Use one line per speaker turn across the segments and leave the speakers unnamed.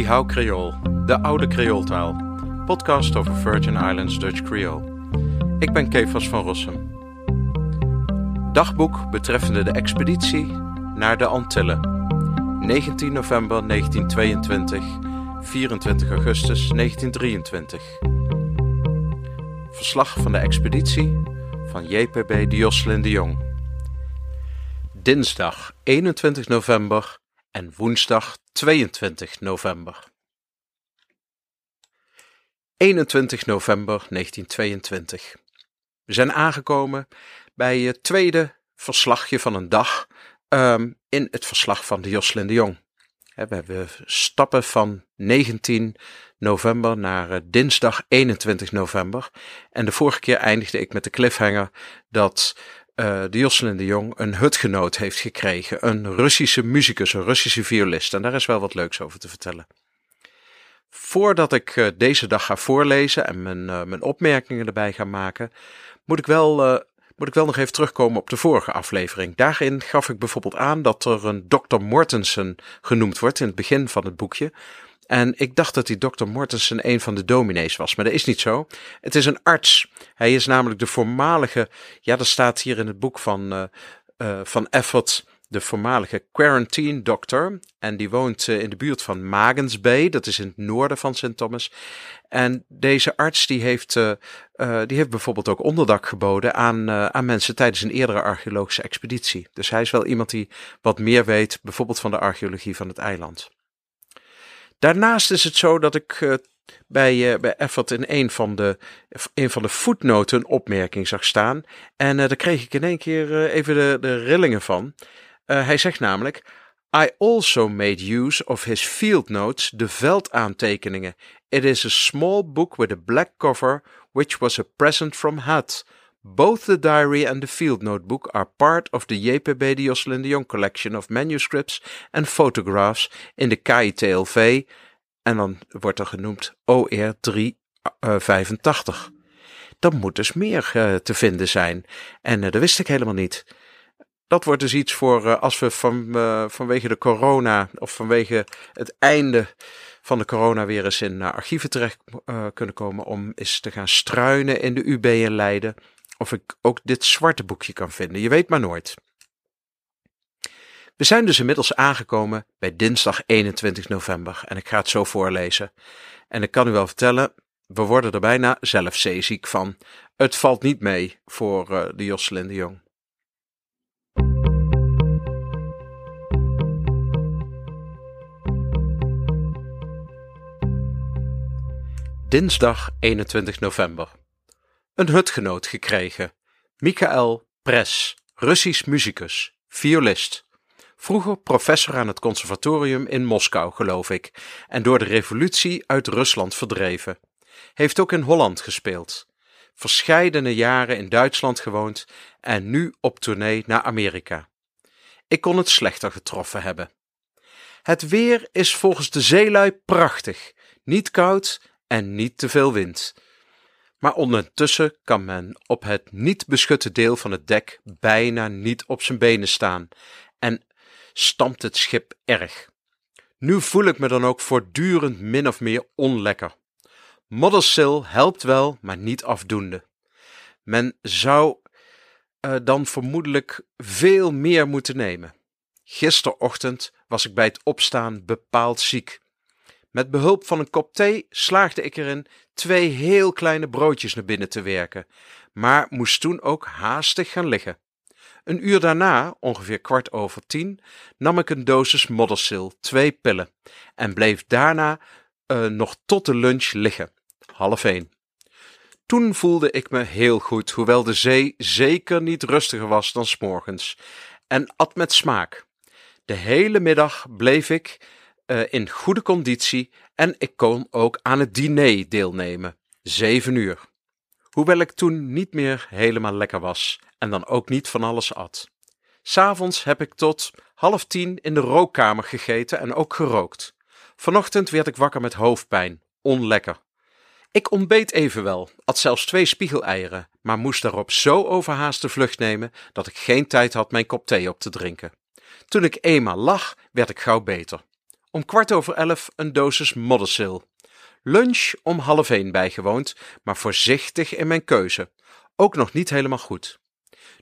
Die Hou Creool, de oude Creooltaal. Podcast over Virgin Islands Dutch Creole. Ik ben Kefas van Rossum. Dagboek betreffende de expeditie naar de Antillen. 19 november 1922, 24 augustus 1923. Verslag van de expeditie van JPB Dioslin de Jong. Dinsdag 21 november en woensdag 22 november. 21 november 1922. We zijn aangekomen bij het tweede verslagje van een dag um, in het verslag van de Joslin de Jong. We hebben stappen van 19 november naar uh, dinsdag 21 november. En de vorige keer eindigde ik met de cliffhanger dat uh, de Jocelyn de Jong een hutgenoot heeft gekregen. Een Russische muzikus, een Russische violist. En daar is wel wat leuks over te vertellen. Voordat ik uh, deze dag ga voorlezen en mijn, uh, mijn opmerkingen erbij ga maken, moet ik, wel, moet ik wel nog even terugkomen op de vorige aflevering. Daarin gaf ik bijvoorbeeld aan dat er een Dr. Mortensen genoemd wordt in het begin van het boekje. En ik dacht dat die dokter Mortensen een van de dominees was, maar dat is niet zo. Het is een arts. Hij is namelijk de voormalige, ja, dat staat hier in het boek van, uh, van Effort, de voormalige quarantine doctor. En die woont uh, in de buurt van Magens Bay, dat is in het noorden van St. Thomas. En deze arts die heeft, die heeft bijvoorbeeld ook onderdak geboden aan, aan mensen tijdens een eerdere archeologische expeditie. Dus hij is wel iemand die wat meer weet, bijvoorbeeld van de archeologie van het eiland. Daarnaast is het zo dat ik uh, bij, uh, bij Effort in een van de, een van de voetnoten een opmerking zag staan. En uh, daar kreeg ik in één keer even de, de rillingen van. hij zegt namelijk. I also made use of his field notes, de veldaantekeningen. It is a small book with a black cover, which was a present from Hutt. Both the diary and the field notebook are part of the JPB de Jocelyn de Jong collection of manuscripts and photographs in de KITLV en dan wordt er genoemd OR 385. Er moet dus meer uh, te vinden zijn en uh, dat wist ik helemaal niet. Dat wordt dus iets voor uh, als we van, vanwege de corona of vanwege het einde van de corona weer eens in archieven terecht kunnen komen om eens te gaan struinen in de UB in Leiden of ik ook dit zwarte boekje kan vinden. Je weet maar nooit. We zijn dus inmiddels aangekomen bij dinsdag 21 november en ik ga het zo voorlezen. En ik kan u wel vertellen, we worden er bijna zelf zeeziek van. Het valt niet mee voor uh, de Jocelyn de Jong. Dinsdag 21 november een hutgenoot gekregen. Michael Pres, Russisch muzikus, violist. Vroeger professor aan het conservatorium in Moskou, geloof ik, en door de revolutie uit Rusland verdreven. Heeft ook in Holland gespeeld. Verscheidene jaren in Duitsland gewoond en nu op tournee naar Amerika. Ik kon het slechter getroffen hebben. Het weer is volgens de zeelui prachtig, niet koud en niet te veel wind maar ondertussen kan men op het niet beschutte deel van het dek bijna niet op zijn benen staan en stampt het schip erg. Nu voel ik me dan ook voortdurend min of meer onlekker. Moddersil helpt wel, maar niet afdoende. Men zou uh, dan vermoedelijk veel meer moeten nemen. Gisterochtend was ik bij het opstaan bepaald ziek. Met behulp van een kop thee slaagde ik erin twee heel kleine broodjes naar binnen te werken, maar moest toen ook haastig gaan liggen. Een uur daarna, ongeveer kwart over tien, nam ik een dosis moddersil, twee pillen, en bleef daarna uh, nog tot de lunch liggen, half één. Toen voelde ik me heel goed, hoewel de zee zeker niet rustiger was dan s'morgens, en at met smaak. De hele middag bleef ik uh, in goede conditie en ik kon ook aan het diner deelnemen. Zeven uur. Hoewel ik toen niet meer helemaal lekker was en dan ook niet van alles at. S'avonds heb ik tot half tien in de rookkamer gegeten en ook gerookt. Vanochtend werd ik wakker met hoofdpijn, onlekker. Ik ontbeet evenwel, at zelfs twee spiegeleieren, maar moest daarop zo overhaast de vlucht nemen dat ik geen tijd had mijn kop thee op te drinken. Toen ik eenmaal lag, werd ik gauw beter. Om kwart over elf een dosis Moddersil. Lunch om half één bijgewoond, maar voorzichtig in mijn keuze. Ook nog niet helemaal goed.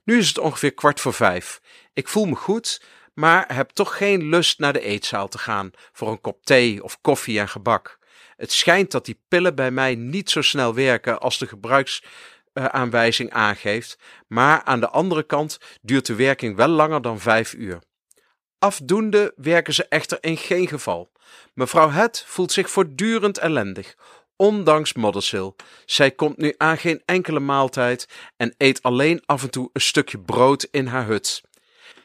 Nu is het ongeveer kwart voor vijf. Ik voel me goed, maar heb toch geen lust naar de eetzaal te gaan voor een kop thee of koffie en gebak. Het schijnt dat die pillen bij mij niet zo snel werken als de gebruiksaanwijzing aangeeft, maar aan de andere kant duurt de werking wel langer dan vijf uur. Afdoende werken ze echter in geen geval. Mevrouw Het voelt zich voortdurend ellendig, ondanks Moddersil. Zij komt nu aan geen enkele maaltijd en eet alleen af en toe een stukje brood in haar hut.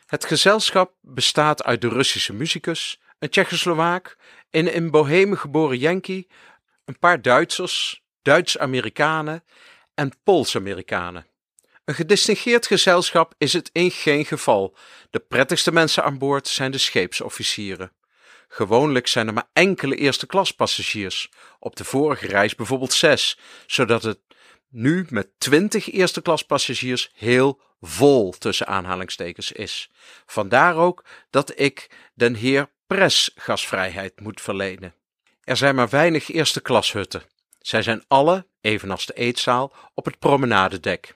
Het gezelschap bestaat uit de Russische muzikus, een Tsjechoslowaak, een in Bohemen geboren Yankee, een paar Duitsers, Duits-Amerikanen en Pools-Amerikanen. Een gedistingeerd gezelschap is het in geen geval. De prettigste mensen aan boord zijn de scheepsofficieren. Gewoonlijk zijn er maar enkele eerste klas passagiers, op de vorige reis bijvoorbeeld zes, zodat het nu met twintig eerste klas passagiers heel vol tussen aanhalingstekens is. Vandaar ook dat ik den heer Pres gasvrijheid moet verlenen. Er zijn maar weinig eerste klashutten. Zij zijn alle, evenals de eetzaal, op het promenadedek.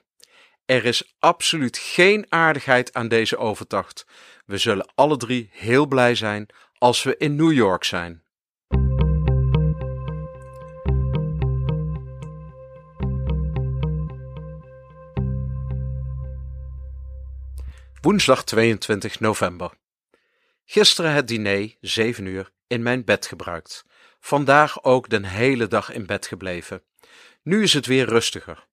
Er is absoluut geen aardigheid aan deze overtocht. We zullen alle drie heel blij zijn als we in New York zijn. Woensdag 22 november. Gisteren het diner, 7 uur, in mijn bed gebruikt. Vandaag ook den hele dag in bed gebleven. Nu is het weer rustiger.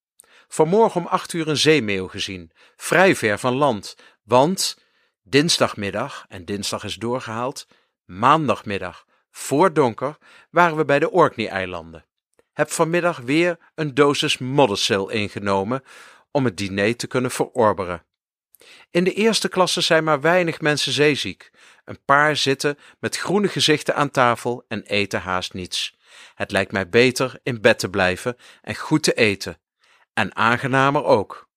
Vanmorgen om 8 uur een zeemeeuw gezien, vrij ver van land, want dinsdagmiddag, en dinsdag is doorgehaald, maandagmiddag, voor donker, waren we bij de Orkney-eilanden. Heb vanmiddag weer een dosis moddercel ingenomen om het diner te kunnen verorberen. In de eerste klasse zijn maar weinig mensen zeeziek. Een paar zitten met groene gezichten aan tafel en eten haast niets. Het lijkt mij beter in bed te blijven en goed te eten. En aangenamer ook.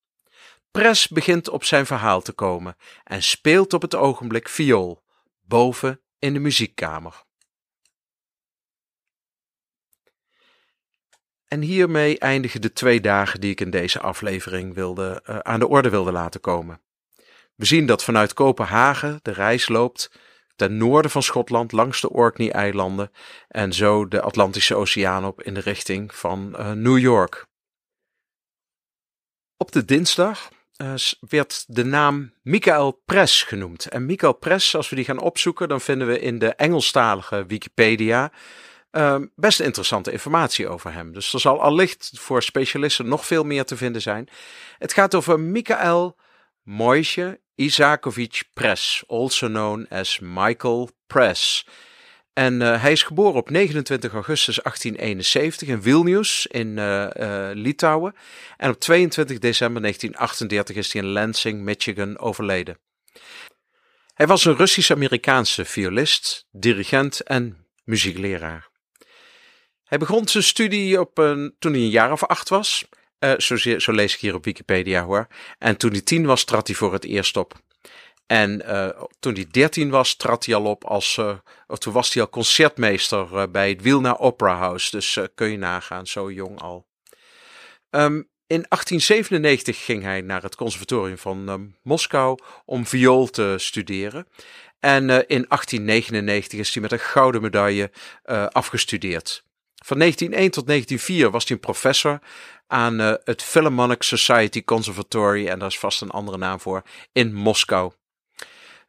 Pres begint op zijn verhaal te komen en speelt op het ogenblik viool, boven in de muziekkamer. En hiermee eindigen de twee dagen die ik in deze aflevering wilde, uh, aan de orde wilde laten komen. We zien dat vanuit Kopenhagen de reis loopt ten noorden van Schotland langs de Orkney-eilanden en zo de Atlantische Oceaan op in de richting van uh, New York. Op de dinsdag uh, werd de naam Michael Press genoemd. En Michael Press, als we die gaan opzoeken, dan vinden we in de Engelstalige Wikipedia uh, best interessante informatie over hem. Dus er zal allicht voor specialisten nog veel meer te vinden zijn. Het gaat over Michael Moisje Isakovic Press, also known as Michael Press. En uh, hij is geboren op 29 augustus 1871 in Vilnius in uh, Litouwen. En op 22 december 1938 is hij in Lansing, Michigan, overleden. Hij was een Russisch-Amerikaanse violist, dirigent en muziekleraar. Hij begon zijn studie op een, toen hij een jaar of acht was. Zo, zo, lees ik hier op Wikipedia hoor. En toen hij tien was, trad hij voor het eerst op. En uh, toen hij 13 was, trad hij al op als. Of toen was hij al concertmeester uh, bij het Wilna Opera House. Dus kun je nagaan, zo jong al. Um, in 1897 ging hij naar het conservatorium van Moskou om viool te studeren. En in 1899 is hij met een gouden medaille afgestudeerd. Van 1901 tot 1904 was hij een professor aan het Philharmonic Society Conservatory, en daar is vast een andere naam voor, in Moskou.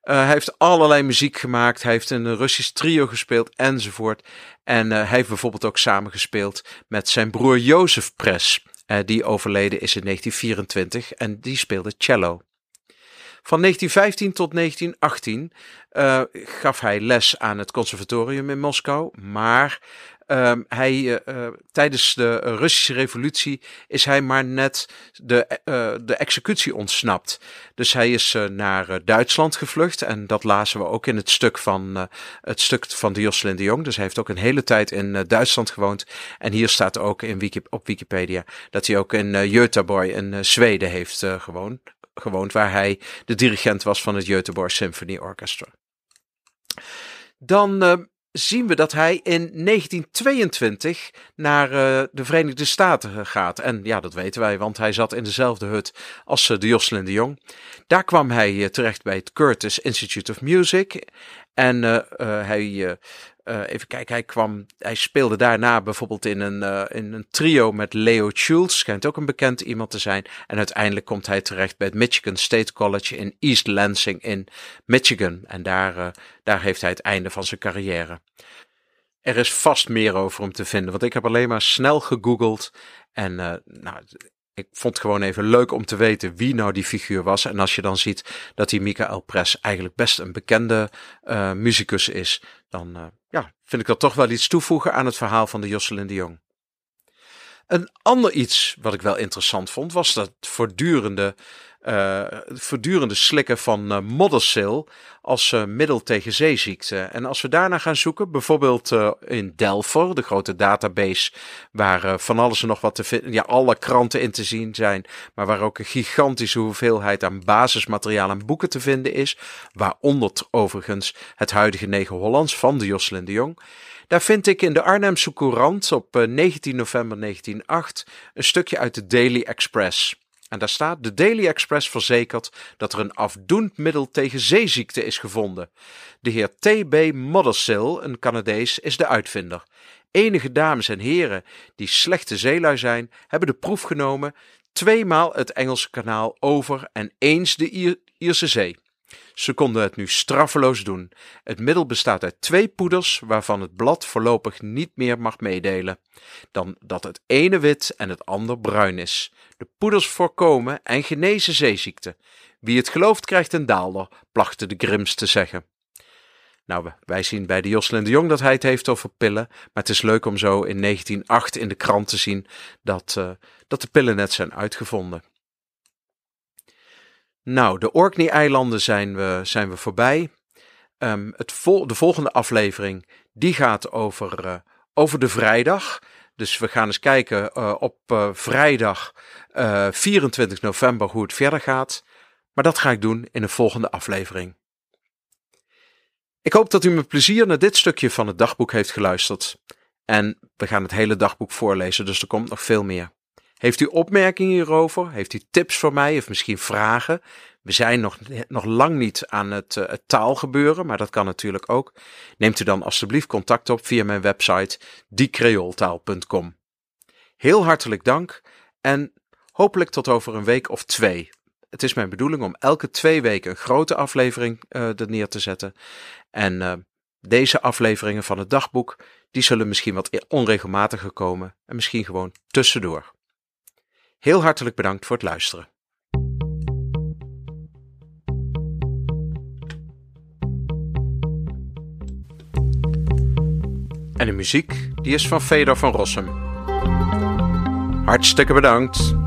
Uh, hij heeft allerlei muziek gemaakt. Hij heeft een Russisch trio gespeeld enzovoort. En uh, hij heeft bijvoorbeeld ook samengespeeld met zijn broer Jozef Press. Uh, die overleden is in 1924 en die speelde cello. Van 1915 tot 1918 gaf hij les aan het conservatorium in Moskou, maar Um, hij, uh, tijdens de Russische revolutie is hij maar net de, uh, de executie ontsnapt. Dus hij is naar Duitsland gevlucht. En dat lazen we ook in het stuk van, het stuk van de Jocelyn Jong. Dus hij heeft ook een hele tijd in Duitsland gewoond. En hier staat ook in op Wikipedia dat hij ook in Göteborg in Zweden heeft gewoond, gewoond. Waar hij de dirigent was van het Göteborg Symphony Orchestra. Dan zien we dat hij in 1922 naar uh, de Verenigde Staten gaat. En ja, dat weten wij, want hij zat in dezelfde hut als uh, de Jocelyn de Jong. Daar kwam hij uh, terecht bij het Curtis Institute of Music. En hij uh, even kijken, hij kwam, hij speelde daarna bijvoorbeeld in een, in een trio met Leo Schultz, schijnt ook een bekend iemand te zijn. En uiteindelijk komt hij terecht bij het Michigan State College in East Lansing in Michigan. En daar, daar heeft hij het einde van zijn carrière. Er is vast meer over hem te vinden, want ik heb alleen maar snel gegoogeld. En nou, ik vond het gewoon even leuk om te weten wie nou die figuur was. En als je dan ziet dat die Michael Press eigenlijk best een bekende uh, muzikus is, dan uh, ja, vind ik dat toch wel iets toevoegen aan het verhaal van de Jocelyn de Jong. Een ander iets wat ik wel interessant vond, was dat voortdurende uh, voortdurende slikken van uh, Moddersil als uh, middel tegen zeeziekte. En als we daarna gaan zoeken, bijvoorbeeld in Delver, de grote database waar van alles en nog wat te vinden, ja, alle kranten in te zien zijn, maar waar ook een gigantische hoeveelheid aan basismateriaal en boeken te vinden is, waaronder overigens het huidige Negen Hollands van de Jocelyn de Jong. Daar vind ik in de Arnhemse Courant op 19 november 1908 een stukje uit de Daily Express. En daar staat: De Daily Express verzekert dat er een afdoend middel tegen zeeziekte is gevonden. De heer T.B. Moddersill, een Canadees, is de uitvinder. Enige dames en heren die slechte zeelui zijn, hebben de proef genomen, tweemaal het Engelse kanaal over en eens de Ierse Zee. Ze konden het nu straffeloos doen. Het middel bestaat uit twee poeders, waarvan het blad voorlopig niet meer mag meedelen, dan dat het ene wit en het ander bruin is. De poeders voorkomen en genezen zeeziekte. Wie het gelooft krijgt een daalder, plachten de Grims te zeggen. Nou, wij zien bij de Jocelyn de Jong dat hij het heeft over pillen. Maar het is leuk om zo in 1908 in de krant te zien dat, uh, dat de pillen net zijn uitgevonden. Nou, de Orkney-eilanden zijn we, zijn we voorbij. Um, het de volgende aflevering die gaat over, uh, over de vrijdag. Dus we gaan eens kijken uh, op uh, vrijdag 24 november hoe het verder gaat. Maar dat ga ik doen in een volgende aflevering. Ik hoop dat u met plezier naar dit stukje van het dagboek heeft geluisterd. En we gaan het hele dagboek voorlezen, dus er komt nog veel meer. Heeft u opmerkingen hierover? Heeft u tips voor mij of misschien vragen? We zijn nog, nog lang niet aan het, uh, het taalgebeuren, maar dat kan natuurlijk ook. Neemt u dan alstublieft contact op via mijn website diecreoltaal.com. Heel hartelijk dank en hopelijk tot over een week of twee. Het is mijn bedoeling om elke twee weken een grote aflevering uh, er neer te zetten. En uh, deze afleveringen van het dagboek, die zullen misschien wat onregelmatiger komen en misschien gewoon tussendoor. Heel hartelijk bedankt voor het luisteren. En de muziek die is van Fedor van Rossum. Hartstikke bedankt.